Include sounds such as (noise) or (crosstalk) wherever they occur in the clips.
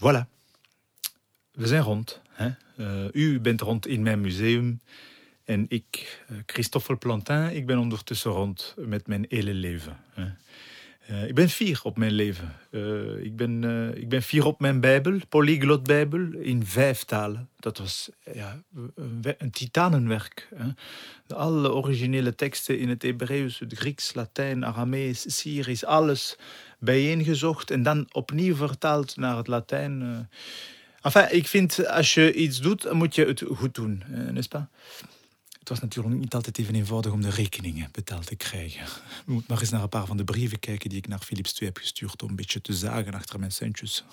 Voilà. We zijn rond. Hè? Uh, u bent rond in mijn museum. En ik, uh, Christophe Plantin, ik ben ondertussen rond met mijn hele leven. Hè? Uh, ik ben fier op mijn leven. Uh, ik, ben, uh, ik ben fier op mijn Bijbel, Polyglot Bijbel, in vijf talen. Dat was ja, een, een titanenwerk. Hè. Alle originele teksten in het Hebreeuws, het Grieks, Latijn, Aramees, Syrisch, alles bijeengezocht en dan opnieuw vertaald naar het Latijn. Enfin, ik vind, als je iets doet, moet je het goed doen, n'est-ce pas? Was natuurlijk niet altijd even eenvoudig om de rekeningen betaald te krijgen. Je moet maar eens naar een paar van de brieven kijken die ik naar Philips II heb gestuurd om een beetje te zagen achter mijn centjes.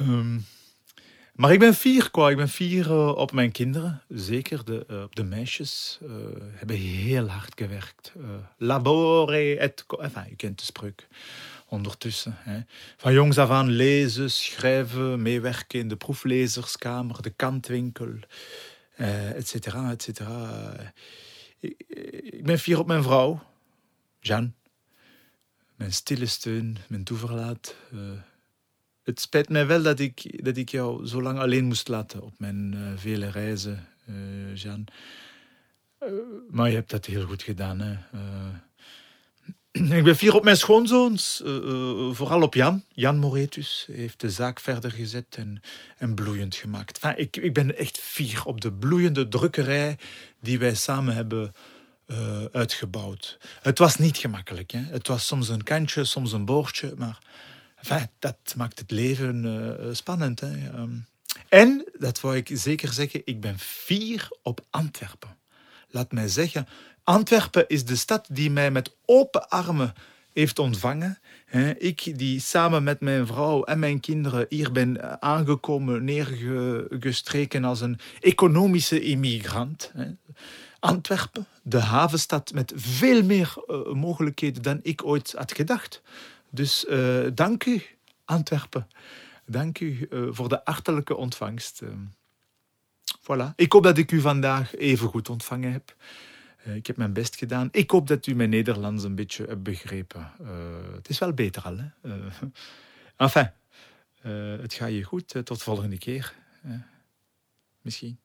um, (laughs) maar ik ben fier, quoi. Ik ben fier uh, op mijn kinderen. Zeker de, uh, de meisjes uh, hebben heel hard gewerkt. labore et... Enfin, je kent de spreuk ondertussen. Hè. Van jongs af aan lezen, schrijven, meewerken in de proeflezerskamer, de kantwinkel et cetera, et cetera. Ik, ben fier op mijn vrouw, Jeanne. Mijn stille steun, mijn toeverlaat. Uh, het spijt mij wel dat ik, dat ik jou zo lang alleen moest laten op mijn uh, vele reizen, Jeanne. maar je hebt dat heel goed gedaan. Hè? (clears throat) Ik ben fier op mijn schoonzoons, uh, uh, vooral op Jan. Jan Moretus heeft de zaak verder gezet en, en bloeiend gemaakt. Ik, ik ben echt fier op de bloeiende drukkerij die wij samen hebben uh, uitgebouwd. Het was niet gemakkelijk. Hè? Het was soms een kantje, soms een boordje, maar dat maakt het leven spannend. Hè? Um, en, dat wou ik zeker zeggen, ik ben fier op Antwerpen. Laat mij zeggen, Antwerpen is de stad die mij met open armen heeft ontvangen. Ik die samen met mijn vrouw en mijn kinderen hier ben aangekomen, neergestreken als een economische immigrant. Antwerpen, de havenstad met veel meer uh, mogelijkheden dan ik ooit had gedacht. Dus uh, dank u, Antwerpen. Dank u voor de hartelijke ontvangst. voilà. Ik hoop dat ik u vandaag even goed ontvangen heb. Uh, ik heb mijn best gedaan. Ik hoop dat u mijn Nederlands een beetje hebt begrepen. Uh, het is wel beter al, hè? Uh, (laughs) enfin, het gaat je goed. tot volgende keer. misschien.